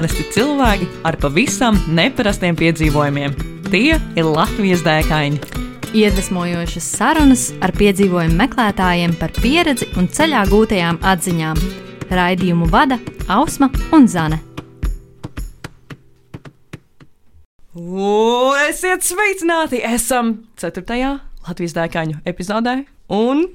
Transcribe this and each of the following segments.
parasti cilvēki ar pavisam neparastiem piedzīvojumiem. Tie ir Latvijas dēkaini. Iedvesmojošas sarunas ar piedzīvojumu meklētājiem par pieredzi un ceļā gūtajām atziņām. Raidījumu vada Ausma un Zane. Un esiet sveicināti! Esam 4. Latvijas dēkaņu epizodē. Un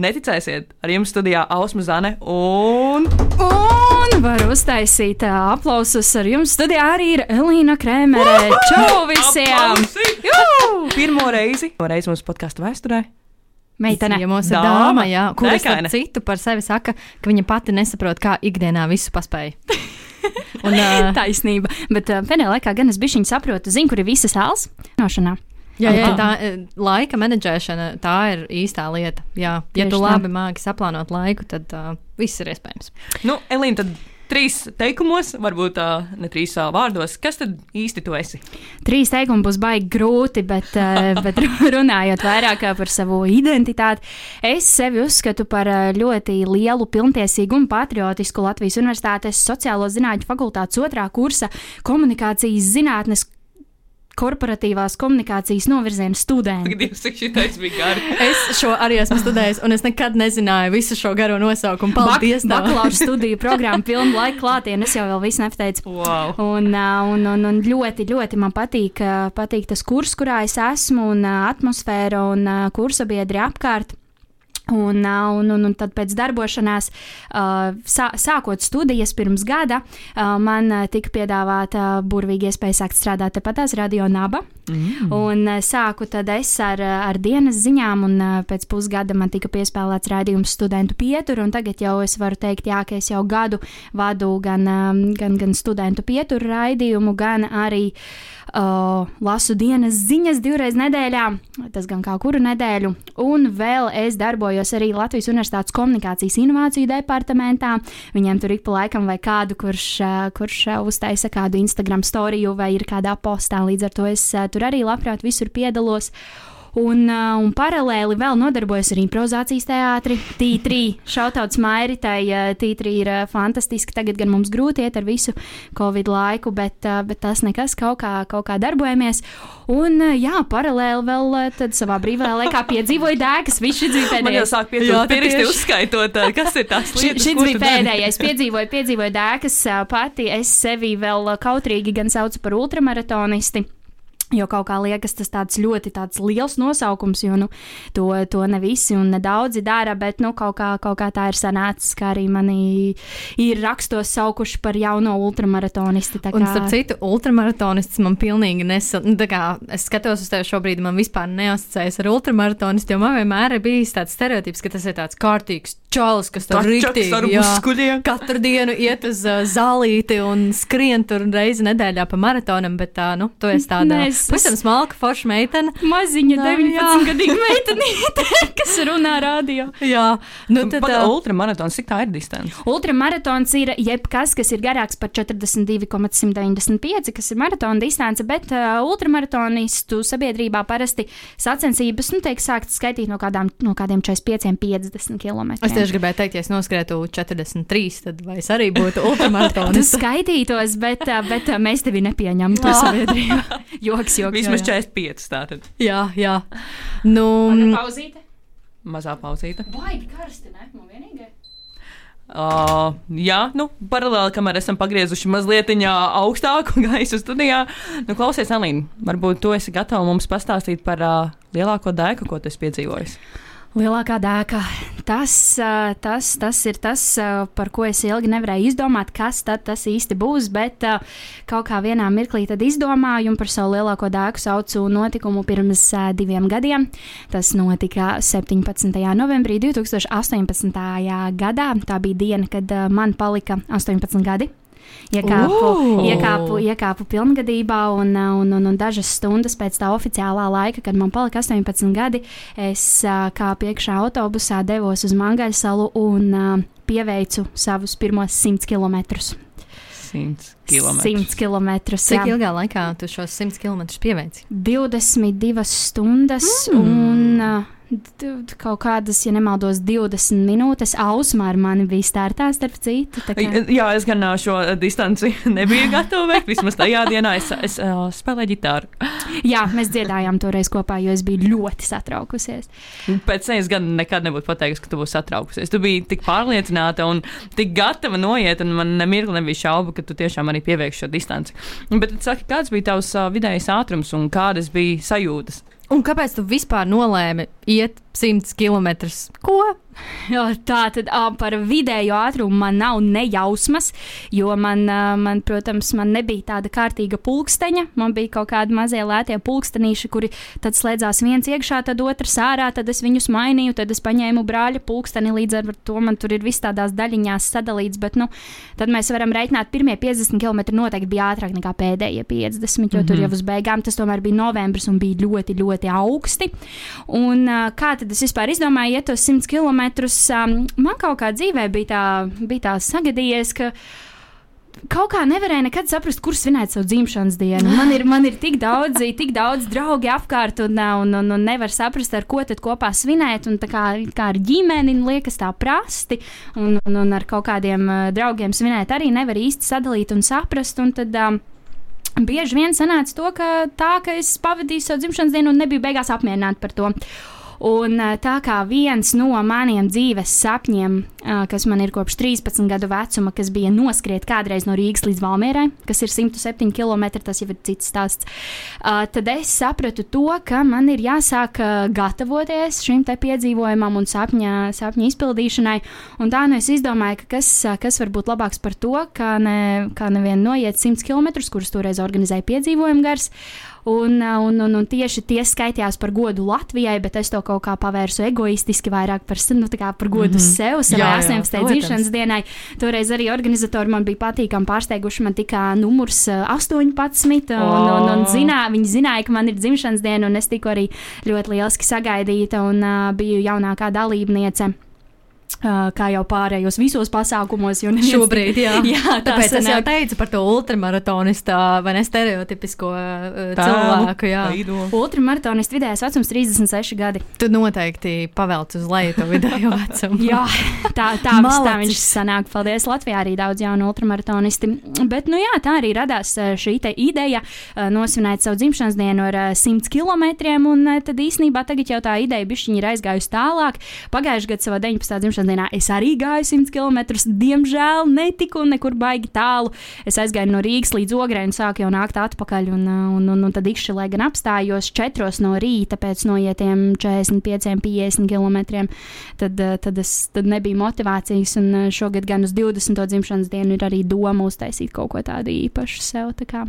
neticēsiet, ar jums studijā Ausma Zane un. Un var uztaisīt aplausus ar jums. Studijā arī ir Elīna Krēmere. Čau visiem! Jū! Pirmo reizi, pirmo reizi mūsu podkāstu vēsturē. Meitene, ja mums ir Dāma. jā, starp citu par sevi saka, ka viņa pati nesaprot, kā ikdienā visu paspēja. Un, uh, Taisnība. Bet uh, pēdējā laikā gan es bišķiņu saprotu, zinu, kur ir visas sāls. Nošanā. Jā, jā, tā eh, laika menedžēšana, tā ir īstā lieta. Jā, ja tu tā. labi māki saplānot laiku, tad uh, viss ir iespējams. Nu, Elīna, tad trīs teikumos, varbūt tā ne trīs ā, vārdos. Kas tad īsti tu esi? Trīs teikumi būs baigi grūti, bet, uh, bet runājot vairāk par savu identitāti, es sevi uzskatu par uh, ļoti lielu, pilntiesīgu un patriotisku Latvijas Universitātes sociālo zinātņu fakultātes otrā kursa komunikācijas zinātnes korporatīvās komunikācijas novirziena studentu. Dievs, cik šitais bija gari. Es šo arī esmu studējis, un es nekad nezināju visu šo garo nosaukumu. Paldies! tev. Bakalaura studiju programma, pilna laika klātienē. Es jau vēl visu nepateicu. Wow. Un, un, un, un ļoti, ļoti man patīk, patīk tas kurs, kurā es esmu, un atmosfēra un ā, kursabiedri apkārt. Un, un, un, un tad pēc darbošanās, sā, sākot studijas pirms gada, man tika piedāvāta burvīga iespēja sākt strādāt tepatās Radio Naba. Mm. Un sāku tad es ar, ar dienas ziņām, un pēc pusgada man tika piespēlēts raidījums studentu pieturu, un tagad jau es varu teikt, jā, ka es jau gadu vadu gan, gan, gan studentu pieturu raidījumu, gan arī uh, lasu dienas ziņas divreiz nedēļā, tas gan kā kuru nedēļu, un vēl es darbojos arī Latvijas Universitātes komunikācijas inovāciju departamentā. Viņiem tur ik pa laikam vai kādu, kurš, kurš uztaisa kādu Instagram storiju vai ir kādā postā, līdz ar to es tur arī labprāt visur piedalos. Un, uh, un paralēli vēl nodarbojos ar improvizācijas teātri. Tītrī, šautauts Mairitai, uh, tītrī ir uh, fantastiski. Tagad gan mums grūti iet ar visu Covid laiku, bet, bet tas nekas, kaut kā, kaut kā darbojamies. Un, jā, paralēli vēl tad savā brīvā laikā piedzīvoju dēkas. Viņš šis bija Man jau pēdējais. sāk tu pirksti tieši. uzskaitot, kas ir tās lietas. Šis ko bija pēdējais. Piedzīvoju, piedzīvoju dēkas pati. Es sevi vēl kautrīgi gan saucu par ultramaratonisti. Jo kaut kā liekas, tas tāds ļoti tāds liels nosaukums, jo nu, to, to ne visi un ne daudzi dara, bet nu, kaut, kā, kaut kā tā ir sanācis, ka arī mani ir rakstos saukuši par jauno ultramaratonisti. tā Un, kā- starp citu, ultramaratonists man pilnīgi nesa. nu, tā kā Es skatos uz tevi šobrīd, man vispār neasociējas ar ultramaratonistu, jo man vienmēr ir bijis tāds stereotips, ka tas ir tāds kārtīgs čalis, kas tur rīktīgi ar muskuļiem. Katru dienu iet uz uh, zālīti un skrien tur reizi nedēļā pa maratonam, bet tā, nu, tu esi tāda Nē, es- pavisam smalka, forša meitene. Maziņa, Nā, 19 gadīga meitenīte, kas runā radio. Jā, nu, tad, Pat uh, ultramaratons, cik tā ir distance? Ultramaratons ir jebkas, kas ir garāks par 42,195, kas ir maratona distance, bet uh, ultramaratonistu sabiedrībā parasti sacensības, nu, tiek sāktas skaitīt no, kādām, no kādiem 45, 50 km. Es tieši gribēju teikt, ja es noskrētu 43, tad vai es arī būtu Tu ultramaratonists? skaitītos, bet, uh, bet uh, mēs tevi nepieņemtu sabiedrībā. Joks, joks. Vismaz jā. 45 tātad. jā, jā. Nu, Pauzīte. Mazā pauzīte. Baigi karsti, ne? Man vienīgai. Uh, jā, nu, paralēli, kamēr esam pagriezuši mazliet augstāku gaisu studijā. Nu, klausies, Alīna, varbūt tu esi gatava mums pastāstīt par uh, lielāko dēku, ko tu esi piedzīvojis. Lielākā dēka. Tas, tas, tas ir tas, par ko es ilgi nevarēju izdomāt, kas tas īsti būs. Bet kaut kā vienā mirklī izdomāju par savu lielāko dēku saucu notikumu pirms diviem gadiem. Tas notika 17. novembrī 2018. gadā. Tā bija diena, kad man palika 18 gadi. Iekāpu, Ooh! iekāpu, iekāpu pilngadībā, un, uh, un, un, un dažas stundas pēc tā oficiālā laika, kad man palika 18 gadi, es uh, kāpu iekšā autobusā, devos uz Mangaļsalu un uh, pieveicu savus pirmos 100 km. 100 km. 100 km. cik ilgā laikā tu šos 100 km pieveici? 22 stundas, mm. un uh, kaut kādas, ja nemaldos, 20 minūtes. Ausmā ar mani bija startā, starp citu. kā- Jā, es gan šo distanci nebiju gatava veikt. Vismaz tajā dienā es, es uh, spēlēju ģitāru. Jā, mēs dziedājām toreiz kopā, jo es biju ļoti satraukusies. Pēc tam es gan nekad nebūtu pateikusi, ka tu būsi satraukusies. Tu biji tik pārliecināta un tik gatava noiet, un man nemirkli nebija šaubu, ka tu tiešām arī pieveiksi šo distanci. Bet saki, kāds bija tavs vidējais ātrums un kādas bija sajūtas? Un kāpēc tu vispār nolēmi iet 100 km? Ko? Tā tad par vidējo ātrumu man nav nejausmas, jo man, man, protams, man nebija tāda kārtīga pulksteņa. Man bija kaut kādi mazie lētie pulkstenīši, kuri tad slēdzās viens iekšā, tad otrs ārā, tad es viņus mainīju, tad es paņēmu brāļa pulksteni, līdz ar to man tur ir viss tādās daļiņās sadalīts. Bet, nu, tad mēs varam reiķināt, pirmie 50 km noteikti bija ātrāk nekā pēdējie 50, jo mm -hmm. tur jau uz beigām tas tomēr bija novembris un bija ļoti, ļoti augsti. Un kā tad es vispār izdomāju, iet tos 100 km? Man kaut kā dzīvē bija tā, bija tā sagadījies, ka kaut kā nevarēja nekad saprast, kur svinēt savu dzimšanas dienu. Man ir, man ir tik daudz, tik daudz draugi apkārt, un, un, un, un nevar saprast, ar ko tad kopā svinēt. Un kā, kā ar ģimeni liekas tā prasti, un, un, un ar kaut kādiem uh, draugiem svinēt arī nevar īsti sadalīt un saprast. Un tad, um, Bieži vien sanāca to, ka tā, ka es pavadīju savu dzimšanas dienu un nebiju beigās apmierināta par to. Un ā, tā kā viens no maniem dzīves sapņiem, ā, kas man ir kopš 13 gadu vecuma, kas bija noskriet kādreiz no Rīgas līdz Valmierai, kas ir 107 km, tas jau ir cits stāsts, ā, tad es sapratu to, ka man ir jāsāk gatavoties šim te piedzīvojumam un sapņa, sapņa izpildīšanai. Un tā nu es izdomāju, ka kas, kas var būt labāks par to, kā, ne, kā nevien noiet 100 km, kurus toreiz organizēja piedzīvojumu gars. Un, un, un, un tieši tie skaitījās par godu Latvijai, bet es to kaut kā pavērsu egoistiski, vairāk par, nu, par godu mm -hmm. sev, savai Jā, jā, 18. protams. dzimšanas dienai. Toreiz arī organizatori man bija patīkami pārsteiguši. Man tika numurs ā, 18, un, un, un O. zinā, viņi zināja, ka man ir dzimšanas diena, un es tiku arī ļoti lieliski sagaidīta un uh, biju jaunākā dalībniece. Kā jau pārējos visos pasākumos, jo neviens- Šobrīd, jā. jā tā Tāpēc es jau teicu par to ultramaratonistā vai ne stereotipisko Tēlu, cilvēku. Jā. idolu. Ultramaratonists vidējais vecums 36 gadi. Tu noteikti pavelc uz leju to vidējo vecumu. Jā, tā, tā, tā viņš sanāk. Paldies Latvijā arī daudz jaunu ultramaratonisti. Bet, nu jā, tā arī radās šī ideja nosvinēt savu dzimšanas dienu ar eh, 100 km. Un tad īsnībā tagad jau tā ideja bišķiņi ir aizgājusi tālāk. Pagājušajā gadā savā 19. dzimšanas dienā es arī gāju 100 km. Diemžēl netiku nekur baigi tālu. Es aizgāju no Rīgas līdz Ogrei un sāku jau nākt atpakaļ. Un, eh, un, un, un tad izšķilē gan apstājos 4 no rīta pēc noietiem 45, 50 km tad, eh, tad, es, tad nebija motivācijas. Un eh, šogad gan uz 20. dzimšanas dienu ir arī doma uztaisīt kaut ko tādu īpašu sev. Tā kā,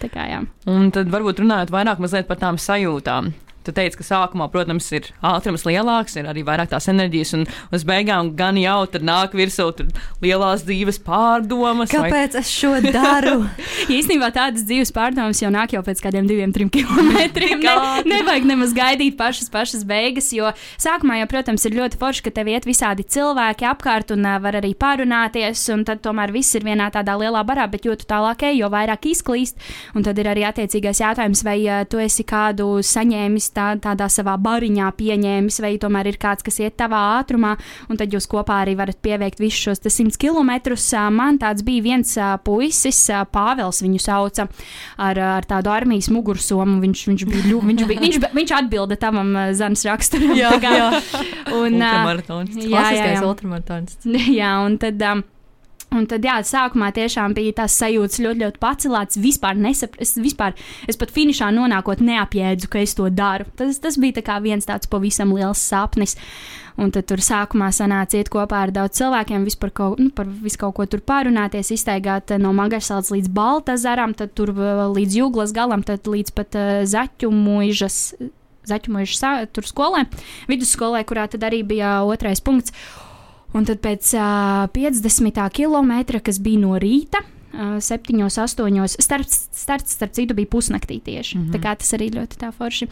tā kā, jā. Un tad varbūt runājot vairāk par tām sajūtām. Tu teici, ka sākumā, protams, ir ātrums lielāks, ir arī vairāk tās enerģijas, un uz beigām gan jau tur nāk virsū tur lielās dzīves pārdomas. vai- Kāpēc es šo daru? Ja īstenībā tādas dzīves pārdomas jau nāk jau pēc kādiem diviem, trim kilometriem. Ne, nevajag nemaz gaidīt pašas, pašas beigas, jo sākumā jau, protams, ir ļoti forši, ka tev iet visādi cilvēki apkārt un uh, var arī pārunāties, un tad tomēr viss ir vienā tādā lielā barā, bet jo tu tālāk ej, jo vairāk izklīst, un tad ir arī attiecīgais jautājums, vai uh, tu esi kādu saņēmis tā, tādā savā bariņā pieņēmis, vai tomēr ir kāds, kas iet tavā ātrumā, un tad jūs kopā arī varat pieveikt visus šos te 100 km. Man tāds bija viens puisis, Pāvils viņu sauca, ar, ar tādu armijas mugursomu. Viņš, viņš, bija, ļu- viņš, bija, viņš, viņš atbilda tavam zemes raksturam. Jā, jā. Un, Ultramaratons. jā, jā, jā. ultramaratonists. jā, un tad. Um, Un tad, jā, sākumā tiešām bija tās sajūtas ļoti, ļoti pacelātas. Vispār nesaprotu, vispār es pat finišā nonākot neapjēdzu, ka es to daru. Tas, tas bija tā viens tāds pavisam liels sapnis. Un tad tur sākumā sanāca iet kopā ar daudz cilvēkiem, vispār kaut, nu, par visu kaut ko tur pārunāties, iztaigāt eh, no Magarsalas līdz Baltazaram, tad tur eh, līdz Jūglas galam, tad līdz pat uh, Zaķu muižas. Zaķumojuši tur skolē, vidusskolē, kurā tad arī bija otrais punkts. Un tad pēc uh, 50 km, kas bija no rīta, uh, 7, 8, starts, starts starp citu bija pusnaktī tieši. Mm -hmm. Tā kā tas arī ļoti tā forši.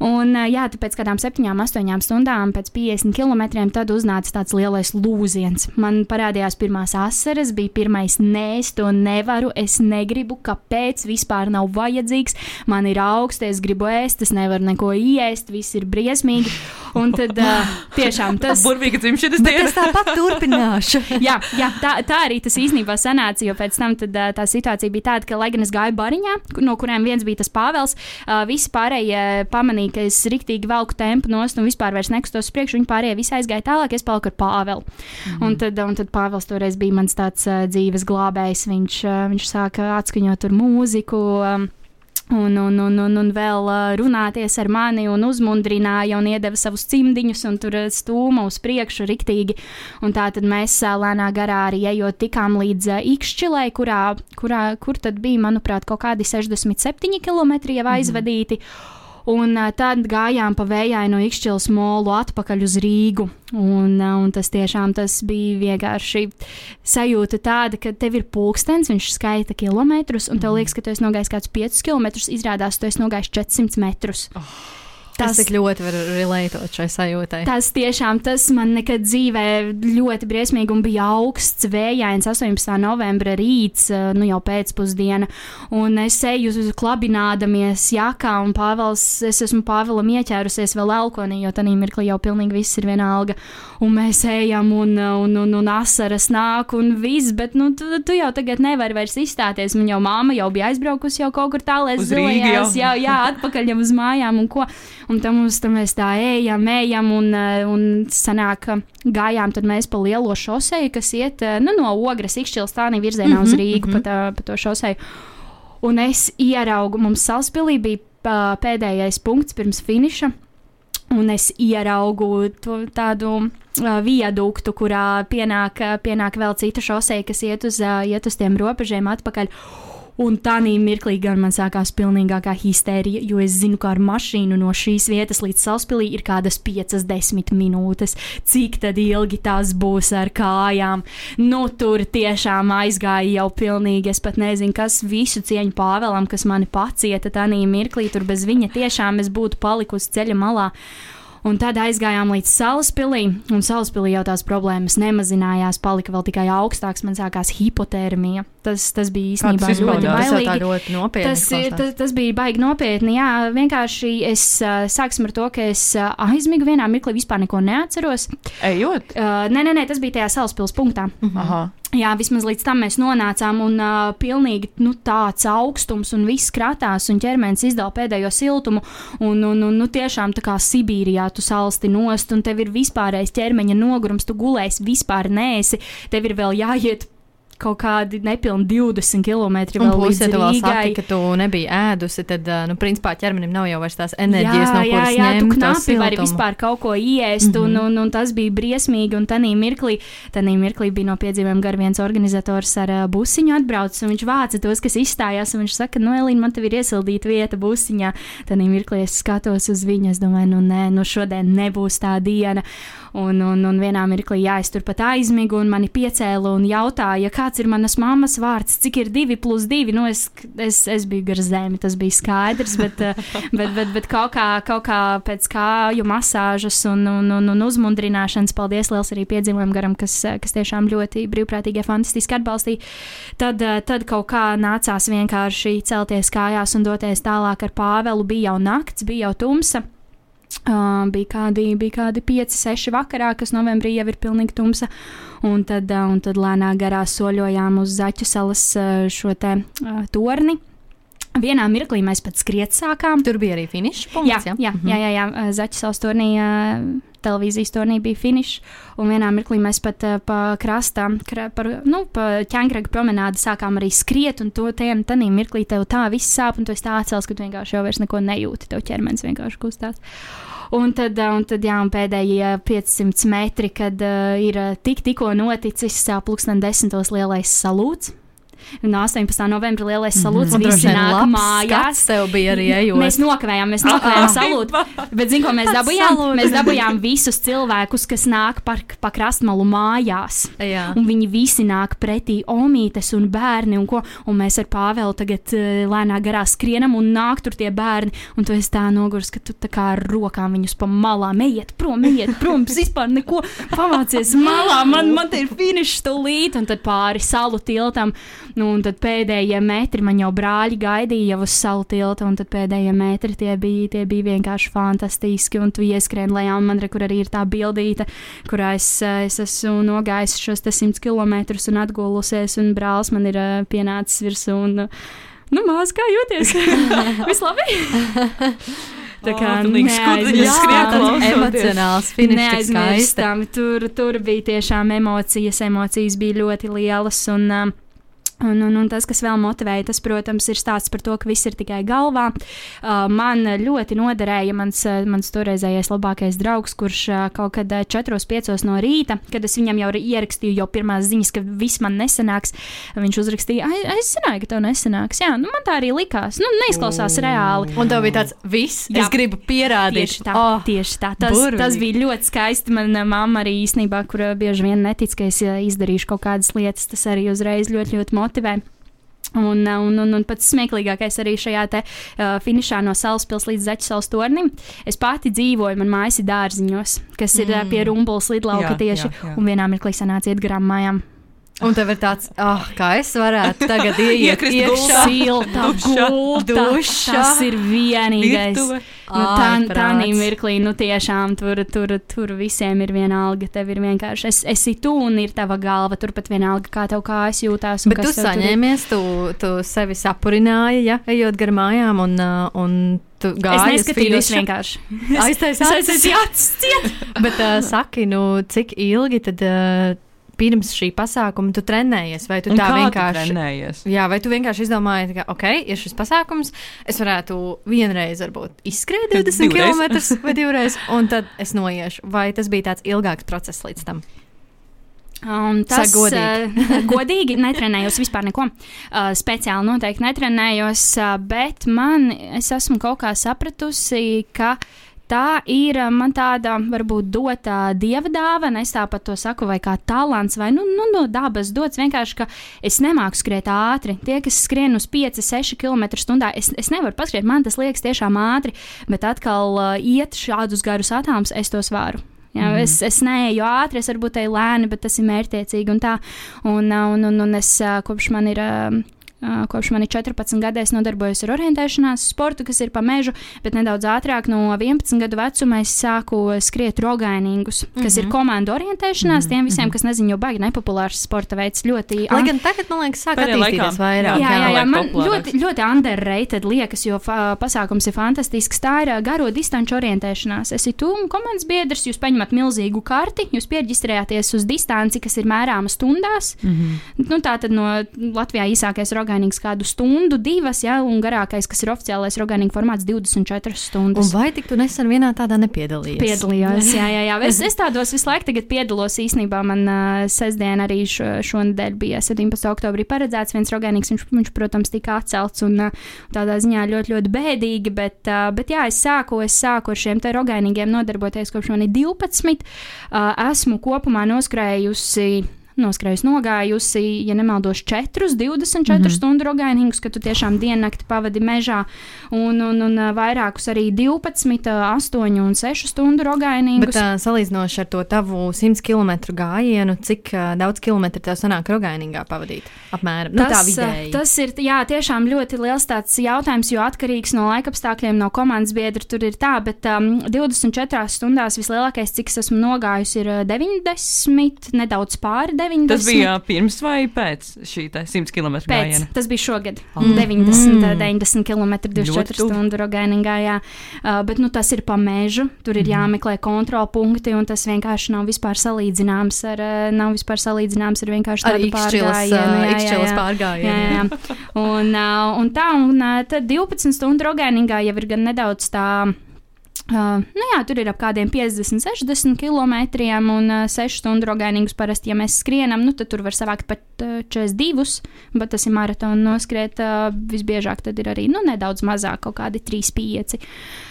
Un, uh, jā, tad pēc kādām 7, 8 stundām, pēc 50 km, tad uznāca tāds lielais lūziens. Man parādījās pirmās asaras, bija pirmais nē, es to nevaru, es negribu, kāpēc vispār nav vajadzīgs. Man ir augsts, es gribu ēst, es nevaru neko iest, viss ir briesmīgi. Un tad uh, tiešām tas. Burvīga dzimšanas Bet diena. es tāpat turpināšu. jā, jā tā, tā arī tas īstenībā sanāca, jo pēc tam tad, uh, tā situācija bija tāda, ka, lai gan es gāju bariņā, no kuriem viens bija tas Pāvils, uh, visi pārējie pamanīja, ka es riktīgi velku tempu nost un vispār vairs nekustos uz priekšu. Viņi pārējie visi aizgāja tālāk, es paliku ar Pāvelu. Mm. Un, tad, un tad Pāvils toreiz bija mans tāds uh, dzīves glābējs. Viņš, uh, viņš sāka atskaņot tur mūziku. Um, Un, un, un, un, un vēl runāties ar mani, un uzmundrināja, un iedeva savus cimdiņus, un tur stūma uz priekšu riktīgi. Un tā tad mēs lēnā garā arī ejot tikām līdz Ikšķilē, kurā, kurā, kur tad bija, manuprāt, kaut kādi 67 km jau aizvadīti. Mm -hmm. Un tad gājām pa vējainu no Ikšķilas molu atpakaļ uz Rīgu. Un, un tas tiešām tas bija vienkārši sajūta tāda, ka tev ir pulkstenis, viņš skaita kilometrus, un tev liekas, ka tu esi nogājis kādus 5 km, izrādās, tu esi nogājis 400 metrus. Oh. Tas tik ļoti var relētot šai sajūtai. Tas tiešām tas man nekad dzīvē ļoti briesmīgi un bija augsts, vējains 18. novembra rīts, nu jau pēcpusdiena. Un es eju uz klabinādamies jakā, un Pāvils, es esmu Pāvilam ieķērusies vēl elkonī, jo tanī mirklī jau pilnīgi viss ir vienalga. Un mēs ejam, un, un, un, un asaras nāk, un viss, bet nu, tu, tu jau tagad nevari vairs izstāties. Man jau māma jau bija aizbraukusi jau kaut kur tālāk, zilajās, jā, jā, atpakaļ jau uz mājām un ko. Un tam mums tam mēs tā ejam, ejam, un, un sanāk, gājām tad mēs pa lielo šoseju, kas iet nu, no Ogres izšķils tānī virzienā mm -hmm, uz Rīgu mm -hmm. pa, tā, pa to šoseju. Un es ieraugu, mums Salaspilī bija pēdējais punkts pirms finiša. Un es ieraugu to, tādu uh, viaduktu, kurā pienāk, pienāk vēl cita šoseja, kas iet uz, uh, iet uz tiem robežiem atpakaļ. Un tā mirklī gan man sākās pilnīgākā histērija, jo es zinu, ka ar mašīnu no šīs vietas līdz Salaspīlī ir kādas 5-10 minūtes. Cik tad ilgi tas būs ar kājām? Nu, tur tiešām aizgāja jau pilnīgi. Es pat nezinu, kas visu cieņu Pāvēlam, kas mani pacieta tajā mirklī. Tur bez viņa tiešām es būtu palikusi ceļa malā. Un tad aizgājām līdz Salaspilī, un Salaspilī jau tās problēmas nemazinājās, palika vēl tikai augstāks, man sākās hipotermija. Tas, tas bija īstenībā tas ļoti bailīgi. Ļoti nopietni, tas, tas, tas bija baigi nopietni. Jā, vienkārši es sāksim ar to, ka es aizmigu vienā mirklī, vispār neko neatceros. Ejot? Uh, nē, nē, nē, tas bija tajā Salaspils punktā. -huh. Aha. Jā, vismaz līdz tam mēs nonācām, un uh, pilnīgi nu, tāds augstums, un viss kratās, un ķermenis izdala pēdējo siltumu. Un, un, un nu, tiešām tā kā Sibīrijā tu salsti nost, un tev ir vispārējais ķermeņa nogurums, tu gulēsi vispār nēsi, tev ir vēl jāiet kaut kādi nepilni 20 km vēl līdz Rīgai. Saki, ka tu nebija ēdusi, tad, nu, principā ķermenim nav jau vairs tās enerģijas, jā, no kuras jā, jā, tu knapi vari vispār kaut ko iest, mm -hmm. un, Mhm. un, un tas bija briesmīgi, un tanī mirklī, tanī mirklī bija no piedzīvojuma gar viens organizators ar uh, busiņu atbraucis, un viņš vāca tos, kas izstājās, un viņš saka, nu, Elīna, man te ir iesildīta vieta busiņā. Tanī mirklī es skatos uz viņu, es domāju, nu, nē, nu, šodien nebūs tā diena. Un, un, un vienā mirklī, jā, es tur pat aizmigu, un mani piecēla un jautāja, kāds ir manas mammas vārds, cik ir divi plus divi. Nu, es, es, es biju gar zemi, tas bija skaidrs, bet, eh, bet, bet, bet kaut, kā, kaut kā pēc kāju masāžas un, un, un, un uzmundrināšanas, paldies liels arī piedzīvojumu garam, kas, kas tiešām ļoti brīvprātīgi, fantastiski atbalstīja. Tad, eh, tad kaut kā nācās vienkārši celties kājās un doties tālāk ar Pāvelu. Bija jau nakts, bija jau tumsa. Uh, bija kādi, bija kādi 5, 6 vakarā, kas novembrī jau ir pilnīgi tumsa. Un tad, uh, un tad lēnā garā soļojām uz Zaķu salas uh, šo te uh, torni. Vienā mirklī mēs pat skriet sākām. Tur bija arī finiša punkts. Jā, jā, jā, jā, jā, jā. Zaķu salas tornī. Uh, televīzijas turnī bija finišs, un vienā mirklī mēs pat uh, pa krastā, kra, par, nu, pa ķēngraga promenādi sākām arī skriet, un to tajā mirklī tev tā viss sāp, un tu esi tā atcels, ka tu vienkārši jau vairs neko nejūti, tev ķermenis vienkārši kustās. Un tad, un tad jā, un pēdējie 500 metri, kad uh, ir tik, tikko noticis uh, pulksten desmitos lielais salūts. No 18. novembra lielais salūts. Mm -hmm. Visi nāk mājās. Tev bija arī ejot. Mēs nokavējām, mēs nokavējām salūtu. Bet, zinu, ko mēs dabūjām? Mēs dabūjām visus cilvēkus, kas nāk par, pa krastmalu mājās. Jā. Un viņi visi nāk pretī omītes un bērni un ko. Un mēs ar Pāvelu tagad uh, lēnā garā skrienam un nāk tur tie bērni. Un tu esi tā nogurs, ka tu tā kā ar rokām viņus pa malām ejiet prom, ejiet prom. Vispār neko pamācies malā. Man, man te ir finišs stulīt. Un tad pāri salu tiltam Nu, un tad pēdējie metri man jau brāļi gaidīja jau uz salu tiltu, un tad pēdējie metri tie bija, tie bija vienkārši fantastiski. Un tu ieskrien lejā, un man re, kur arī ir tā bildīte, kurā es, es esmu nogājis šos 100 km un atgulusies, un brālis man ir uh, pienācis virsū. Un, nu, māsa, kā jūties? Viss labi! Tā kā neaizmirstam, emocionāls finišs. Tur, tur bija tiešām emocijas, emocijas bija ļoti lielas. Un, um, Un, un, un tas, kas vēl motivēja, tas, protams, ir stāsts par to, ka viss ir tikai galvā. Uh, man ļoti noderēja mans, uh, mans toreizējais labākais draugs, kurš uh, kaut kad uh, 4-5 no rīta, kad es viņam jau ierakstīju jau pirmās ziņas, ka viss man nesanāks, viņš uzrakstīja, es zināju, ka tev nesanāks. Jā, nu, man tā arī likās. Nu, neizklausās oh. reāli. Un tev bija tāds, viss, Jā, es gribu pierādīt. Tieši tā, oh, tieši tā. Tas, burvīgi. tas bija ļoti skaisti. Manā mamma arī īstenībā, kur bieži vien netic, ka es izdarīšu kaut kādas lietas, tas arī uzreiz ļoti, ļoti motivē motivē. Un, un, un, un pats smieklīgākais arī šajā te, uh, finišā no Salaspils līdz Zaķisaules tornim. Es pati dzīvoju, man mājas ir dārziņos, kas ir mm. uh, pie Rumbulas lidlauka jā, tieši, jā, jā. un vienā mirklī sanāca iet garām mājām. Un tev ir tāds, oh, kā es varētu tagad ieiet iekšā silta gulta. Tas ir vienīgais. Virtuve. Nu, tā, tā mirklī, nu tiešām tur, tur, tur visiem ir vienalga. Tev ir vienkārši, es, esi tu un ir tava galva, turpat vienalga, kā tev kājas jūtās. Bet tu saņēmies, tu, tu sevi sapurināji, ja, ejot gar mājām un, uh, un tu gāji. Es neskatījos vienkārši. Aiztaisās, aiztaisās. Bet uh, saki, nu, cik ilgi tad. Uh, pirms šī pasākuma tu trenējies, vai tu un tā vienkārši trenējies? Jā, vai tu vienkārši izdomāji, ka, ok, ir šis pasākums, es varētu vienreiz, varbūt, izskriet 20 km vai divreiz, un tad es noiešu. Vai tas bija tāds ilgāks process līdz tam? Um, tas ir godīgi. Uh, godīgi netrenējos vispār neko. Uh, speciāli noteikti netrenējos, uh, bet man, es esmu kaut kā sapratusi, ka uh, tā ir eh, man tāda, varbūt, dota dieva dāvana, es tāpat to saku, vai kā talants, vai nu, nu, no dabas dots. Vienkārši, ka es nemāku skriet ātri. Tie, kas skrien uz 5, 6 km/h, es, es nevaru paskriet, man tas liekas tiešām ātri, bet atkal uh, iet šādus garus atāms, es tos varu. Jā, mm. es, es neeju ātri, es varbūt eju lēni, bet tas ir mērķtiecīgi un tā. Un, un, un, un es kopš man ir. Uh, Kopš man ir 14 gadi, es nodarbojos ar orientēšanās sportu, kas ir pa mežu, bet nedaudz ātrāk, no 11 gadu vecuma, es sāku skriet rogainingus, kas mm -hmm. ir mhm. komandu orientēšanās. Mm -hmm. Tiem visiem, mhm. kas nezina, jau baigi nepopulārs sporta veids, ļoti. Lai gan tagad, man liekas, sāk attīstīties vairāk. Jā, jā, jā man ļoti, ļoti underrated liekas, jo pasākums ir fantastisks. Tā ir garo distanču orientēšanās. Es esmu un komandas biedrs, jūs paņemat milzīgu karti, jūs pierģistrējāties uz distanci, kas ir mērāma stundās. Mm -hmm. nu, tā tad no Latvijā īsākais rogainingus rogainīgs kādu stundu, divas, ja, un garākais, kas ir oficiālais rogainīga formāts, 24 stundas. Un vai tik tu nesen vienā tādā nepiedalījies? Piedalījos, jā, jā, jā. Es, es tādos visu laiku tagad piedalos īstenībā. Man uh, sestdien arī šo, šonadēļ bija 17. oktobrī paredzēts viens rogainīgs, viņš, viņš, protams, tika atcelts un uh, tādā ziņā ļoti, ļoti bēdīgi, bet, uh, bet jā, es sāku, es sāku ar šiem te rogainīgiem nodarboties kopš man ir 12. Uh, esmu kopumā noskrējusi noskrējusi, nogājusi, ja nemaldos, 4, 24 mm -hmm. stundu rogainīgus, ka tu tiešām diennakti pavadi mežā, un, un, un vairākus arī 12, 8 un 6 stundu rogainīgus. Bet uh, salīdzinoši ar to tavu 100 km gājienu, cik uh, daudz kilometru tev sanāk rogainīgā pavadīt? Apmēram nu, tas, tā vidēji. Tas ir jā, tiešām ļoti liels tāds jautājums, jo atkarīgs no laikapstākļiem, no komandas biedra tur ir tā, bet um, 24 stundās vislielākais, cik es esmu nogājusi, ir 90, nedaudz pāri 90. 90. Tas bija pirms vai pēc šī 100 km gājiena? Tas bija šogad. Mm. 90, mm. 90 km 24 stundu rogainingā. Jā. Uh, bet nu, tas ir pa mežu, tur ir mm. jāmeklē kontrolpunkti, un tas vienkārši nav vispār salīdzināms ar, uh, nav vispār salīdzināms ar vienkārši tādu pārgājienu. pārgājienu. Jā, jā. un, uh, un tā, un uh, tad 12 stundu rogainingā jau ir gan nedaudz tā Uh, nu jā, tur ir ap kādiem 50, 60 km un uh, 6 stundu rogainīgus. Parasti, ja mēs skrienam, nu, tad tur var savākt pat uh, 42, bet tas ir maratona noskriet. Uh, visbiežāk tad ir arī nu, nedaudz mazāk, kaut kādi 3, 5.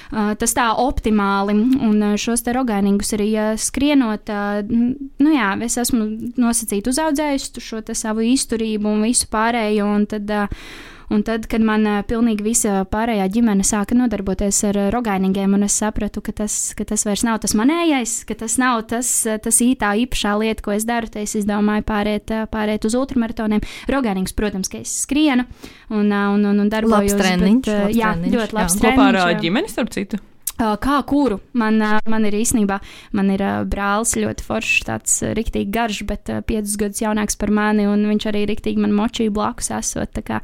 Uh, tas tā optimāli, un uh, šos te rogainīgus arī uh, skrienot, uh, nu jā, es esmu nosacīti uzaudzējusi šo savu izturību un visu pārējo, un tad uh, Un tad, kad man uh, pilnīgi visa pārējā ģimene sāka nodarboties ar uh, rogainīgiem, un es sapratu, ka tas, ka tas vairs nav tas manējais, ka tas nav tas, tas ītā īpašā lieta, ko es daru, tad es izdomāju pāriet, pāriet uz ultramaratoniem. Rogainīgs, protams, ka es skrienu un, un, un, un darbojos. Labs treniņš, bet, labs jā, treniņš, ļoti labs jā. treniņš. Kopā ar ģimeni, starp citu. Kā kuru? Man, man ir īstenībā, man ir brālis ļoti foršs, tāds rīktīgi garš, bet piecus gadus jaunāks par mani, un viņš arī rīktīgi man močīja blakus esot. Tā kā,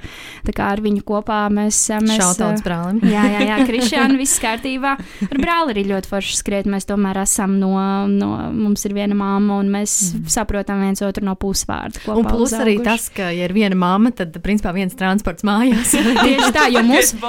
tā kā ar viņu kopā mēs. mēs Šautauts brālim. Jā, jā, jā Kristiāna, viss kārtībā. Ar brāli arī ļoti forši skriet. Mēs tomēr esam no, no mums ir viena māma, un mēs mm. saprotam viens otru no pusvārdu. Un plus arī uzauguši. tas, ka, ja ir viena mamma, tad principā viens transports mājās. Tieši tā, jo mūsu,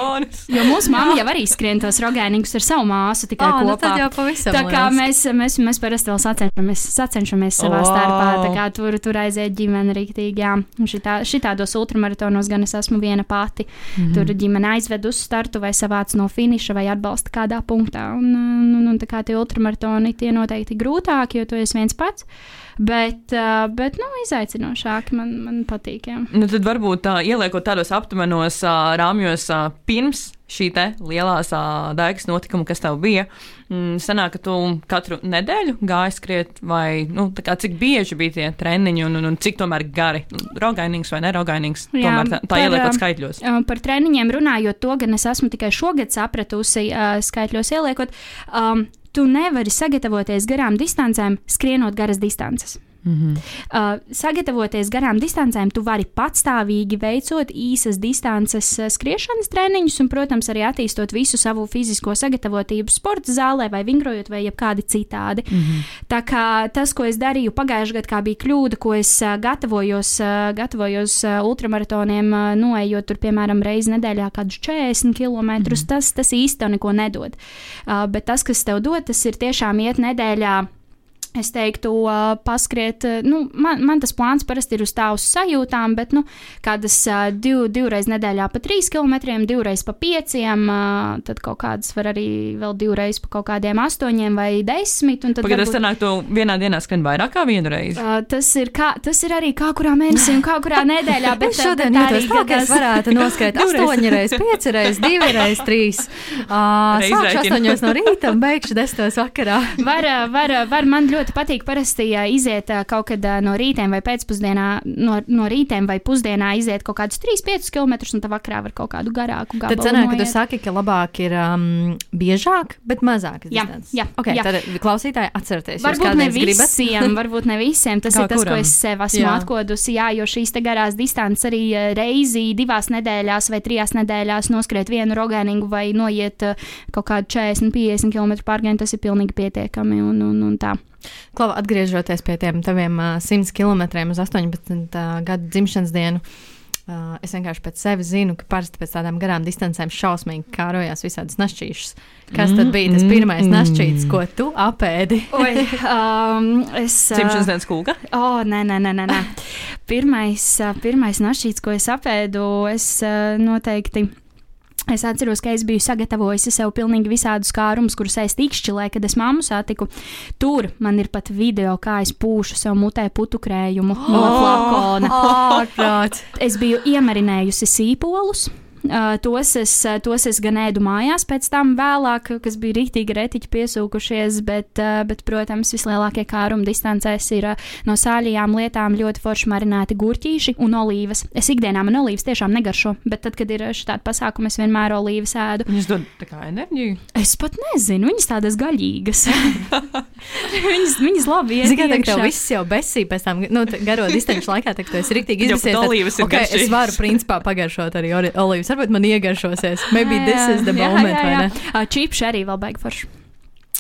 mūsu mamma jau arī skrien tos rogēnīgus ar savu māsu tikai nu kopā. tad jau pavisam Tā kā lieliski. mēs, mēs, mēs parasti vēl sacenšamies, sacenšamies savā Wow. starpā. Tā kā tur, tur aiziet ģimene rīktīgi. Jā, šitā, šitādos ultramaratonos gan es esmu viena pati. Mm. -hmm. Tur ģimene aizved uz startu vai savāc no finiša vai atbalsta kādā punktā. Un, un, un, tā kā tie ultramaratoni tie noteikti grūtāki, jo tu esi viens pats. Bet, bet nu, izaicinošāki man, man patīk. Jā. Nu, tad varbūt tā, ieliekot tādos aptuvenos rāmjos pirms šī te lielās ā, daigas notikuma, kas tev bija, mm, sanāk, ka tu katru nedēļu gāji skriet, vai nu, kā, cik bieži bija tie treniņi un, un, un cik tomēr gari, rogainīgs vai nerogainīgs, Jā, tomēr tā, tā ieliekot skaitļos. Par treniņiem runājot, to gan es esmu tikai šogad sapratusi, skaitļos ieliekot. Um, tu nevari sagatavoties garām distancēm, skrienot garas distances. Mm -hmm. Uh, sagatavoties garām distancēm, tu vari patstāvīgi veicot īsas distances uh, skriešanas treniņus, un, protams, arī attīstot visu savu fizisko sagatavotību sporta zālē, vai vingrojot, vai jebkādi citādi. Mm -hmm. Tā kā tas, ko es darīju pagājušajā gadā, bija kļūda, ko es uh, gatavojos, uh, gatavojos ultramaratoniem, noejot tur, piemēram, reizi nedēļā kādus 40 km, mm -hmm. tas, tas īsti tev neko nedod. Uh, bet tas, kas tev dod, tas ir tiešām iet nedēļā. Es teiktu, uh, paskriet, uh, nu, man, man tas plāns parasti ir uz tā uz sajūtām, bet, nu, kādas uh, div, divreiz nedēļā pa 3 km, divreiz pa 5, uh, tad kaut kādas var arī vēl divreiz pa kaut kādiem 8 vai 10. un tad Pagaidām, varbūt- tas sanāk, tu vienā dienā skrien vairāk kā vienu reizi. Uh, tas, ir kā, tas ir arī kā kurā mēnesī un kā kurā nedēļā. Bet šodien bet jūtos tā, ka es varētu noskaidrot Divreiz. 8 reizes, 5 reizes, 2 reizes, 3. Uh, sākšu rēķina. 8 no rīta un beigšu 10 vakarā. Var, var, var man ļoti patīk parasti iziet kaut kad no rītiem vai pēcpusdienā, no, no rītiem vai pusdienā iziet kaut kādus 3-5 km, un tad vakarā var kaut kādu garāku gabalu. Tad sanāk, ka tu saki, ka labāk ir um, biežāk, bet mazāk. Jā, jā, okay, jā. Tad klausītāji atcerieties, Varbūt ne visiem, varbūt ne visiem. Tas Kā ir tas, kuram? ko es sev esmu Jā. atkodusi. Jā, jo šīs garās distances arī reizi divās nedēļās vai trijās nedēļās noskriet vienu rogēningu vai noiet kaut kādu 40-50 km pārgājienu, tas ir pilnīgi pietiekami. Un, un, un tā. Klau, atgriežoties pie tiem taviem uh, 100 km uz 18 uh, gadu dzimšanas dienu. Uh, es vienkārši pēc sevis zinu, ka parasti pēc tādām garām distancēm šausmīgi kārojās visādas našķīšas. Kas tad bija tas Mm, pirmais mm. našķīts, ko tu apēdi? Oi, um, es, ā, Cimšanas dienas kūka. O, oh, nē, nē, nē, nē. nē. Pirmais, ā, pirmais našķīts, ko es apēdu, es ā, noteikti. Es atceros, ka es biju sagatavojusi sev pilnīgi visādus kārumus, kurus es tikšķilēju, kad es mammu satiku. Tur man ir pat video, kā es pūšu sev mutē putukrējumu no flakona. Ārprāts! Es biju iemarinējusi sīpolus. Tos, es, tos es gan ēdu mājās, pēc tam vēlāk, kas bija rīktīgi retiķi piesūkušies, bet, bet protams, vislielākie kāruma distancēs ir no sāļajām lietām ļoti forši marinēti gurķīši un olīvas. Es ikdienā man olīvas tiešām negaršo, bet tad, kad ir šādi pasākumi, es vienmēr olīvas ēdu. Viņas dod tā kā enerģiju. Es pat nezinu, viņas tādas gaļīgas. viņas, viņas labi iet Zini, kā tev viss jau besīja pēc tam, nu, garo distanču laikā, tad tu esi rīktīgi izdevies. olīvas ir okay, es garšīgas. varu principā pagaršot arī olīvas. Varbūt man iegaršosies. Maybe this Jā, is the jā, moment, jā, vai jā. ne? Uh, Čīpši arī vēl baigi forši.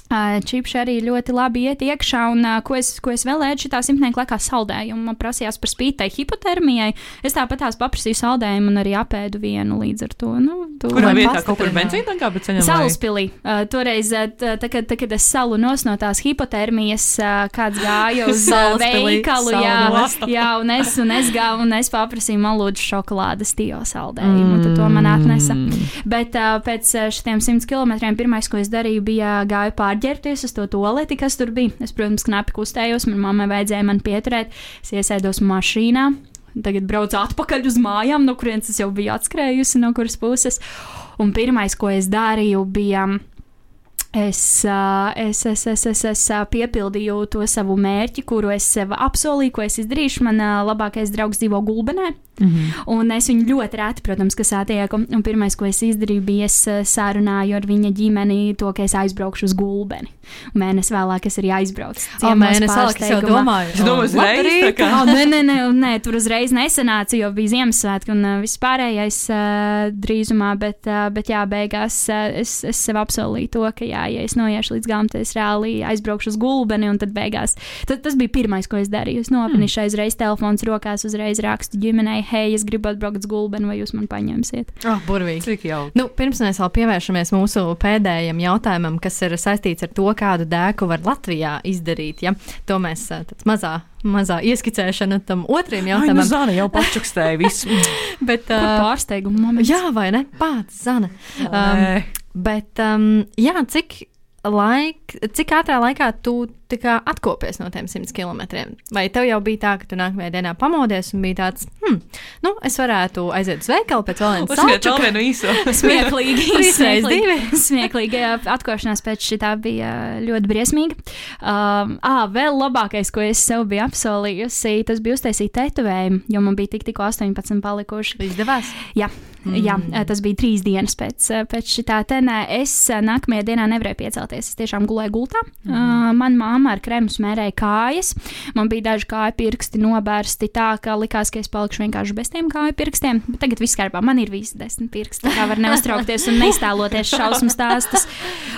Čipši arī ļoti labi iet iekšā, un ko, es, ko es vēl ēdu šitā simtnieka laikā saldējumu. Man prasījās par spītai hipotermijai. Es tāpat tās paprasīju saldējumu un arī apēdu vienu līdz ar to. Nu, tu, Kurā vietā kaut kur benzīna kā pēc ceļiem? Salaspilī. Uh, toreiz, tā, kad, kad es salu nos no tās hipotermijas, uh, kāds gāja uz veikalu, jā, jā, un es, un es gāju, un es paprasīju man lūdzu šokolādes tīo saldējumu, un tad to man atnesa. Bet uh, pēc šiem 100 km pirmais, ko es darīju, bija gāju pārģērbties uz to toleti, kas tur bija. Es, protams, knapi kustējos, man mammai vajadzēja man pieturēt. Es iesēdos mašīnā. tagad braucu atpakaļ uz mājām, no kurienes es jau biju atskrējusi, no kuras puses. Un pirmais, ko es darīju, bija. Es, es, es, es, es, es piepildīju to savu mērķi, kuru es sev apsolīju, ko es izdarīšu. Man labākais draugs dzīvo Gulbenē. Mm -hmm. Un es viņu ļoti reti, protams, kas attieku. Un pirmais, ko es izdarīju, bija es sārunāju ar viņa ģimeni to, ka es aizbraukšu uz Gulbeni. Mēnesi vēlāk es arī aizbraucu. O, mēnesi vēlāk es jau domāju, es domāju, uzreiz. Oh, nē, nē, nē, nē, tur uzreiz nesanāca, jo bija Ziemassvētki un viss pārējais drīzumā, bet, bet jā, beigās es, es sev apsolīju to, ka jā, ja es noiešu līdz galam, tad es reāli aizbraukšu uz Gulbeni un tad beigās. Tad, tas bija pirmais, ko es darīju. Es nopinišu mm. uzreiz telefons rokās, uzreiz rakstu ģimenei hei, es gribu atbraukt uz gulbeni, vai jūs man paņemsiet? Oh, burvīgi. Cik jau? Nu, pirms mēs vēl pievēršamies mūsu pēdējiem jautājumam, kas ir saistīts ar to, kādu dēku var Latvijā izdarīt. Ja? To mēs tāds mazā. Mazā ieskicēšana tam otrajam jautājumam. Ai, nu, Zana jau pačukstēja visu. bet, uh, pārsteiguma moments. Jā, vai ne? Pats, Zana. Um, bet, um, jā, cik laik, cik ātrā laikā tu atkopies no tiem 100 km? Vai tev jau bija tā, ka tu nākamajā dienā pamodies un bija tāds, hmm, nu, es varētu aiziet uz veikalu pēc vēl vienas sāpes? Tā vienu īso. Smieklīgi. Divi. Smieklīgi. Atkošanās pēc šī tā bija ļoti briesmīga. Um, ā, vēl labākais, ko es sev biju apsolījusi, tas bija uztaisīt tetovējumu, jo man bija tik tikko 18 palikuši. Izdevās? Jā. Mm. Jā, tas bija trīs dienas pēc, pēc šī tā. Es nākamajā dienā nevarēju piecelties. Es tiešām gulēju gultā. Mm. Uh, man mamma ar krēmu smērēja kājas. Man bija daži kāju pirksti nobērsti tā, ka likās, ka es palikšu vienkārši bez tiem kāju pirkstiem. Bet tagad viss kārtībā. Man ir visi desmit pirksti. Tā var neuztraukties un neiztēloties šausmu stāstus.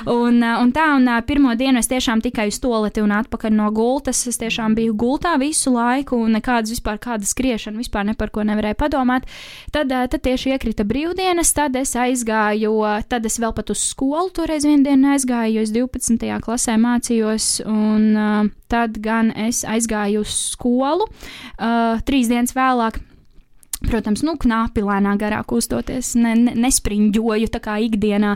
Un, un tā, un pirmo dienu es tiešām tikai uz toleti un atpakaļ no gultas. Es tiešām biju gultā visu laiku un nekādas vispār kāda skriešana, vispār ne par ko nevarēju padomāt. Tad, tad tieši iekrita brīvdienas, tad es aizgāju, tad es vēl pat uz skolu toreiz vienu dienu aizgāju, jo es 12. klasē mācījos. Un, Un uh, tad gan es aizgāju uz skolu uh, trīs dienas vēlāk. Protams, nu, knapi lēnā garā kustoties, ne, ne, nespriņģoju tā kā ikdienā.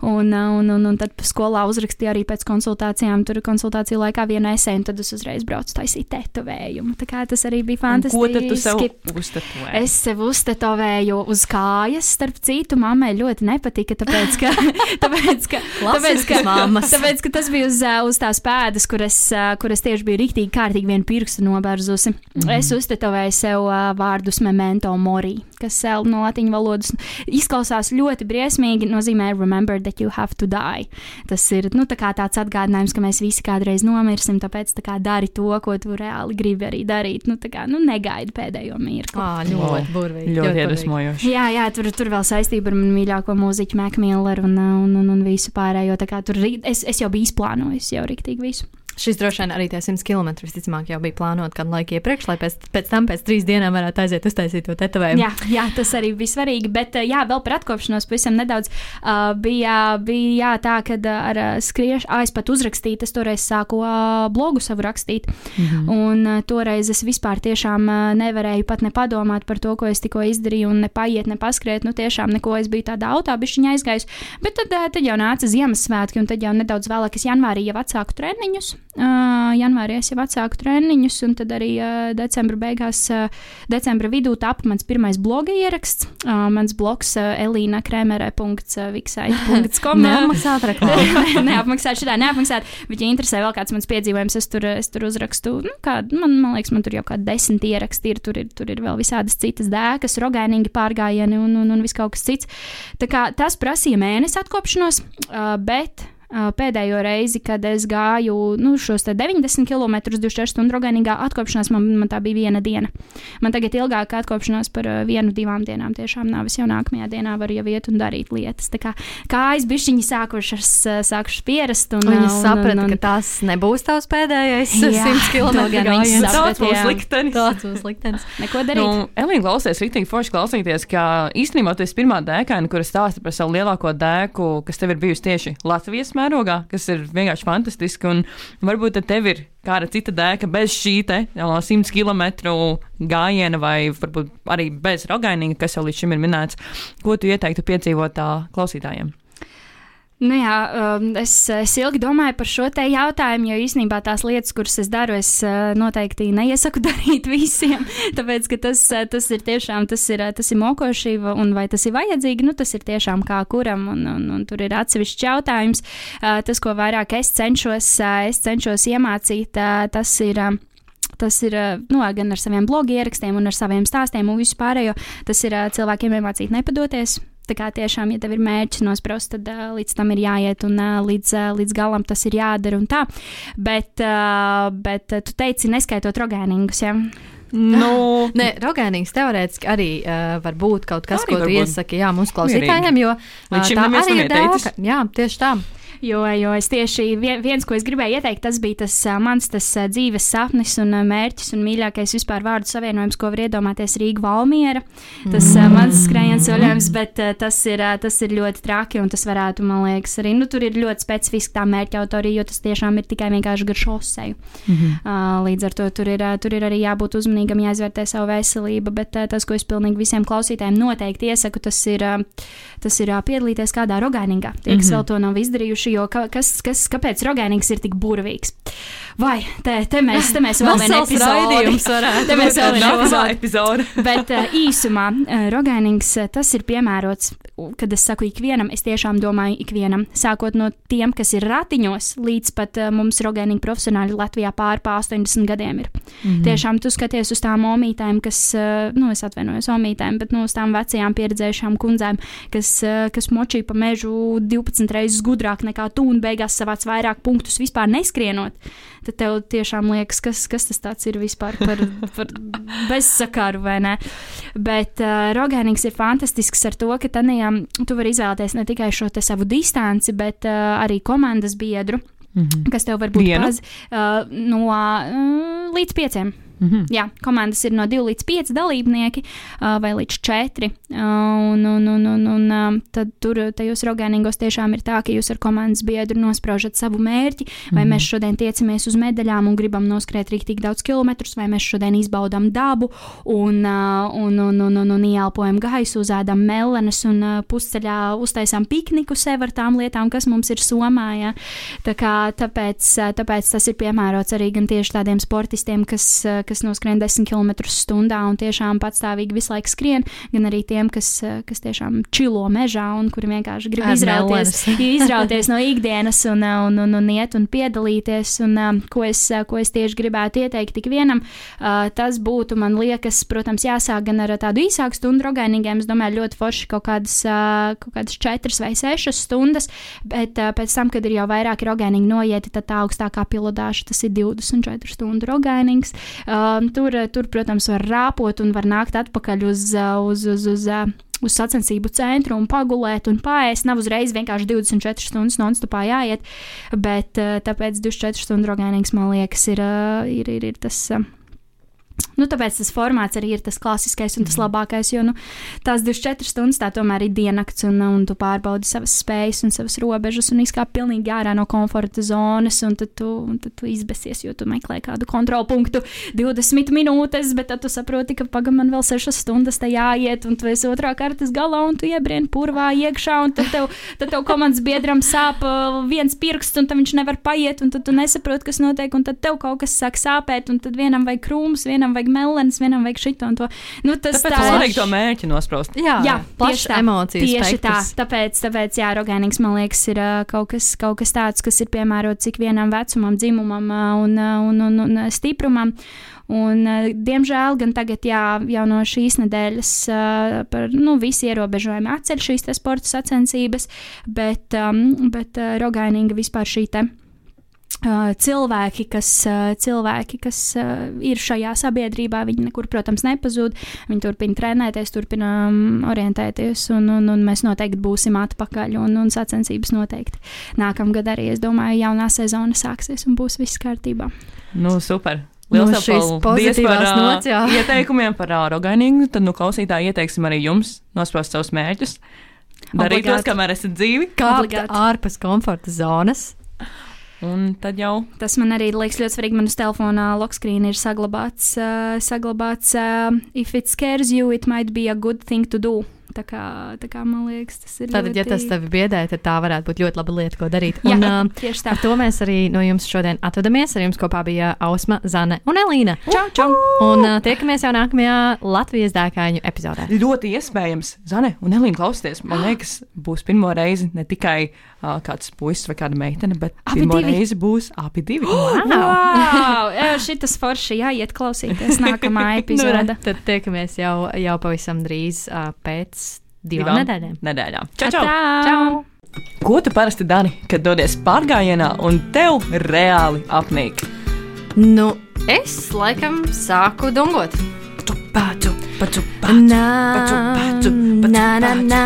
Un, un, un, un tad skolā uzrakstīju arī pēc konsultācijām, tur konsultāciju laikā vienu esēju, un tad es uzreiz braucu taisīt tetovējumu. Tā kā tas arī bija fantastiski. Un ko tad tu sev uztetovēji? Es sev uztetovēju uz kājas, starp citu, mammai ļoti nepatika, tāpēc, ka, tāpēc, ka, tāpēc, ka, tāpēc, ka tas bija uz, uz tās pēdas, kur es, kur es tieši biju riktīgi kārtīgi vienu pirkstu nobērzusi. Mm. Es uztetovēju sev vārdus memento memento mori, kas no latīņu valodas izklausās ļoti briesmīgi, nozīmē remember that you have to die. Tas ir nu, tā tāds atgādinājums, ka mēs visi kādreiz nomirsim, tāpēc tā kā dari to, ko tu reāli gribi arī darīt. Nu, kā, nu, negaidi pēdējo mirkli. Ah, ļoti burvīgi. Ļoti, ļoti iedvesmojoši. Jā, jā, tur, tur vēl saistība ar manu mīļāko mūziķu Makmilleru un, un, un, un visu pārējo. Kā tur es, es jau biju izplānojis jau riktīgi visu. Šis droši vien arī tie 100 km visticamāk jau bija plānot kādu laiku iepriekš, lai pēc, pēc tam pēc trīs dienām varētu aiziet uztaisīt to tetovējumu. Jā, jā, tas arī bija svarīgi. Bet jā, vēl par atkopšanos pavisam nedaudz uh, bija, bija jā, tā, ka ar uh, skriešanu, ah, es pat uzrakstīju, es toreiz sāku uh, blogu savu rakstīt. -hmm. Un uh, toreiz es vispār tiešām uh, nevarēju pat nepadomāt par to, ko es tikko izdarīju, un ne paiet, ne paskriet. Nu, tiešām neko es biju tādā autā, bišķiņā aizgājis. Bet tad, uh, tad jau nāca Ziemassvētki, un tad jau nedaudz vēlāk es janvārī jau atsāku treniņus. Janvārī es jau atsāku treniņus, un tad arī decembra beigās, decembra vidū tapu mans pirmais bloga ieraksts. Mans blogs Elīna Kremerē.viksai.com Neapmaksāt reklāmu. neapmaksāt šitā, neapmaksāt. Bet, ja interesē vēl kāds mans piedzīvojums, es tur, es tur uzrakstu, nu, kādu, man, man liekas, man tur jau kādi desmit ieraksti ir, tur ir, tur ir vēl visādas citas dēkas, rogainīgi pārgājieni un, un, un viss kaut kas cits. Tā kā tas prasīja mēnesi atkopšanos, bet Pēdējo reizi, kad es gāju nu, šos 90 km, 24 stundu rogainīgā atkopšanās, man, man tā bija viena diena. Man tagad ilgāka atkopšanās par vienu, divām dienām tiešām nav. Es jau nākamajā dienā varu jau iet un darīt lietas. Tā kā kājas bišķiņi sākušas, sākušas pierast. Un, Viņa saprata, ka tas nebūs tavs pēdējais jā, 100 km gājiens. Tāds būs liktenis. Tāds būs liktenis. Neko darīt. Nu, Elīna klausies, rītīgi forši klausīties, ka īstenībā tu esi pirmā dēkaina, kura stāsta par savu lielāko dēku, kas tev ir bijusi tieši Latvijas mērogā, kas ir vienkārši fantastiski. Un varbūt tev ir kāda cita dēka bez šī te, 100 km gājiena, vai varbūt arī bez rogainīga, kas jau līdz šim ir minēts. Ko tu ieteiktu piedzīvot tā klausītājiem? Nu jā, um, es, es ilgi domāju par šo te jautājumu, jo īsnībā tās lietas, kuras es daru, es uh, noteikti neiesaku darīt visiem. Tāpēc, ka tas, uh, tas ir tiešām tas ir, uh, tas ir mokoši, un vai tas ir vajadzīgi, nu, tas ir tiešām kā kuram, un, un, un tur ir atsevišķs jautājums. Tas, ko vairāk es cenšos, es cenšos iemācīt, tas ir. Tas ir nu, gan ar saviem blogu ierakstiem, un ar saviem stāstiem, un vispārējo. Tas ir cilvēkiem iemācīt nepadoties, Tā kā tiešām, ja tev ir mērķis nospraust, tad uh, līdz tam ir jāiet un uh, līdz, uh, līdz galam tas ir jādara un tā. Bet, uh, bet uh, tu teici, neskaitot rogēningus. Ja? Nu, Nē, rogēnīgs teorētiski arī uh, var būt kaut kas, ko tu iesaki jā, mūsu klausītājiem, jo uh, tā arī ir dēka. Jā, tieši tā. Jo, jo es tieši viens, ko es gribēju ieteikt, tas bija tas mans tas dzīves sapnis un mērķis un mīļākais vispār vārdu savienojums, ko var iedomāties Rīga Valmiera. Tas mm. mans skrējiens soļojums, bet tas ir, tas ir ļoti traki un tas varētu, man liekas, arī, nu, tur ir ļoti specifiski tā mērķa autorija, jo tas tiešām ir tikai vienkārši gar šoseju. Mm -hmm. Līdz ar to tur ir, tur ir arī jābūt uzmanīgam, jāizvērtē savu veselību, bet tas, ko es pilnīgi visiem klausītājiem noteikti iesaku, tas ir, tas ir piedalīties kādā rogainingā. Tie, kas mm -hmm. vēl to nav izdarījuši, tieši jo ka, kas, kas, kāpēc Rogainīgs ir tik burvīgs. Vai, te, te mēs, te mēs vēl vienu epizodi. Te mēs vēl vienu epizodi. Bet uh, īsumā uh, Rogainīgs uh, tas ir piemērots, kad es saku ikvienam, es tiešām domāju ikvienam. Sākot no tiem, kas ir ratiņos, līdz pat mums Rogainīgi profesionāļi Latvijā pār pa 80 gadiem ir. Mm -hmm. Tiešām tu skaties uz tām omītēm, kas, nu es atvainojos omītēm, bet nu uz tām vecajām pieredzējušām kundzēm, kas, kas močīja pa mežu 12 reizes gudrāk nekā nekā tu un beigās savāc vairāk punktus vispār neskrienot, tad tev tiešām liekas, kas, kas tas ir vispār par, par bezsakaru vai ne. Bet uh, rogēnīgs ir fantastisks ar to, ka tanījām tu vari izvēlēties ne tikai šo savu distanci, bet uh, arī komandas biedru. Mm -hmm. Kas tev var būt paz, uh, no uh, līdz pieciem Mm -hmm. Jā, komandas ir no 2 līdz 5 dalībnieki uh, vai līdz 4. Uh, un, un, un, un, un uh, tad tur tajos rogāningos tiešām ir tā, ka jūs ar komandas biedru nospraužat savu mērķi, vai mm -hmm. mēs šodien tiecamies uz medaļām un gribam noskriet rīktīgi daudz kilometrus, vai mēs šodien izbaudām dabu un, uh, un, un, un, un, un ieelpojam gaisu, uzēdam melenes un uh, pusceļā uztaisām pikniku sev ar tām lietām, kas mums ir somā. Ja? Tā kā, tāpēc, tāpēc tas ir piemērots arī gan tieši tādiem sportistiem, kas kas noskrien 10 km/h un tiešām patstāvīgi visu laiku skrien, gan arī tiem, kas, kas tiešām čilo mežā un kuri vienkārši grib Ar izrauties, izrauties no ikdienas un, un, un, un iet un piedalīties. Un, ko, es, ko es tieši gribētu ieteikt ikvienam, tas būtu, man liekas, protams, jāsāk gan ar tādu īsāku stundu rogainīgiem. Es domāju, ļoti forši kaut kādas, kaut kādas 4 vai 6 stundas, bet pēc tam, kad ir jau vairāki rogainīgi noieti, tad tā augstākā pilotāša tas ir 24 stundu rogainīgs. Um, tur, tur, protams, var rāpot un var nākt atpakaļ uz, uh, uz, uz, uz, uh, uz sacensību centru un pagulēt un pāriest. Nav uzreiz vienkārši 24 stundas non-stopā jāiet, bet uh, tāpēc 24 stundu rogānīgs, man liekas, ir, ir, ir, ir tas Nu, tāpēc tas formāts arī ir tas klasiskais un tas mhm. labākais, jo nu, tās 24 stundas tā tomēr ir diennakts, un, un tu pārbaudi savas spējas un savas robežas, un izkāp pilnīgi ārā no komforta zonas, un tad tu, un tad tu izbēsies, jo tu meklē kādu kontrolpunktu 20 minūtes, bet tad tu saproti, ka pagaidi man vēl 6 stundas te jāiet, un tu esi otrā kārtas galā, un tu iebrien purvā iekšā, un tad tev, tad tev komandas biedram sāp uh, viens pirksts, un tam viņš nevar paiet, un tad tu nesaproti, kas notiek, un tad tev kaut kas sāk sāpēt, un tad vienam vajag krūmus, vienam vajag vajag melnas, vienam vajag šito un to. Nu, tas tāpēc tā ir to mērķi nospraust. Jā, jā tieši tā. Emocijas tieši spektrs. tā. Tāpēc, tāpēc jā, rogēnīgs man liekas ir uh, kaut, kas, kaut kas tāds, kas ir piemērots ik vienam vecumam, dzimumam uh, un, uh, un, un, un stiprumam. Un, uh, diemžēl gan tagad, jā, jau no šīs nedēļas, uh, par nu, visu ierobežojumu atceļ šīs sporta sacensības, bet, um, bet uh, rogainīga vispār šī te cilvēki, kas, cilvēki, kas ir šajā sabiedrībā, viņi nekur, protams, nepazūd. Viņi turpina trenēties, turpina orientēties, un, un, un mēs noteikti būsim atpakaļ. Un, un sacensības noteikti nākamgad arī, es domāju, jaunā sezona sāksies un būs viss kārtībā. Nu, super! Lielas nu, paldies par nots, ieteikumiem par rogainīgu. Tad, nu, klausītāji, ieteiksim arī jums nosprost savus mērķus. Darīt tos, kamēr esat dzīvi. Kāpt ārpus komforta zonas. Un tad jau. Tas man arī liekas ļoti svarīgi. Manas telefonā lokskrīnā ir saglabāts, uh, saglabāts uh, if it scares you, it might be a good thing to do. Tā kā, tā kā man liekas, tas ir. Tātad, ļoti... ja tas tevi biedē, tad tā varētu būt ļoti laba lieta, ko darīt. Jā, Un, Jā, tieši tā. ar to mēs arī no jums šodien atvadamies. Ar jums kopā bija Ausma, Zane un Elīna. Čau, čau! Un tiekamies jau nākamajā Latvijas dēkāņu epizodē. Ļoti iespējams, Zane un Elīna klausieties. Man liekas, būs pirmo reizi ne tikai uh, kāds puisis vai kāda meitene, bet Abi pirmo divi. reizi būs abi divi. Wow! Šis forši jāiet klausīties nākamā Nu, epizode. re, tad tiekamies jau, jau pavisam drīz uh, pēc divām, Divām nedēļām. nedēļām. Čau, čau! Čau! Ko tu parasti dari, kad dodies pārgājienā un tev reāli apnīk? Nu, es laikam sāku dungot. Paču, paču, na, na, paču, paču, paču, na, na, na.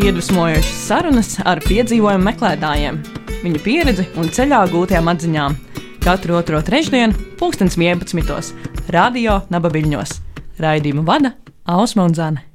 Iedvesmojošas sarunas ar piedzīvojumu meklētājiem, viņu pieredzi un ceļā gūtajām atziņām. Katru otro trešdienu, pulkstens 11. Radio Nabaviļņos. Raidījumu vada Ausma un Zane.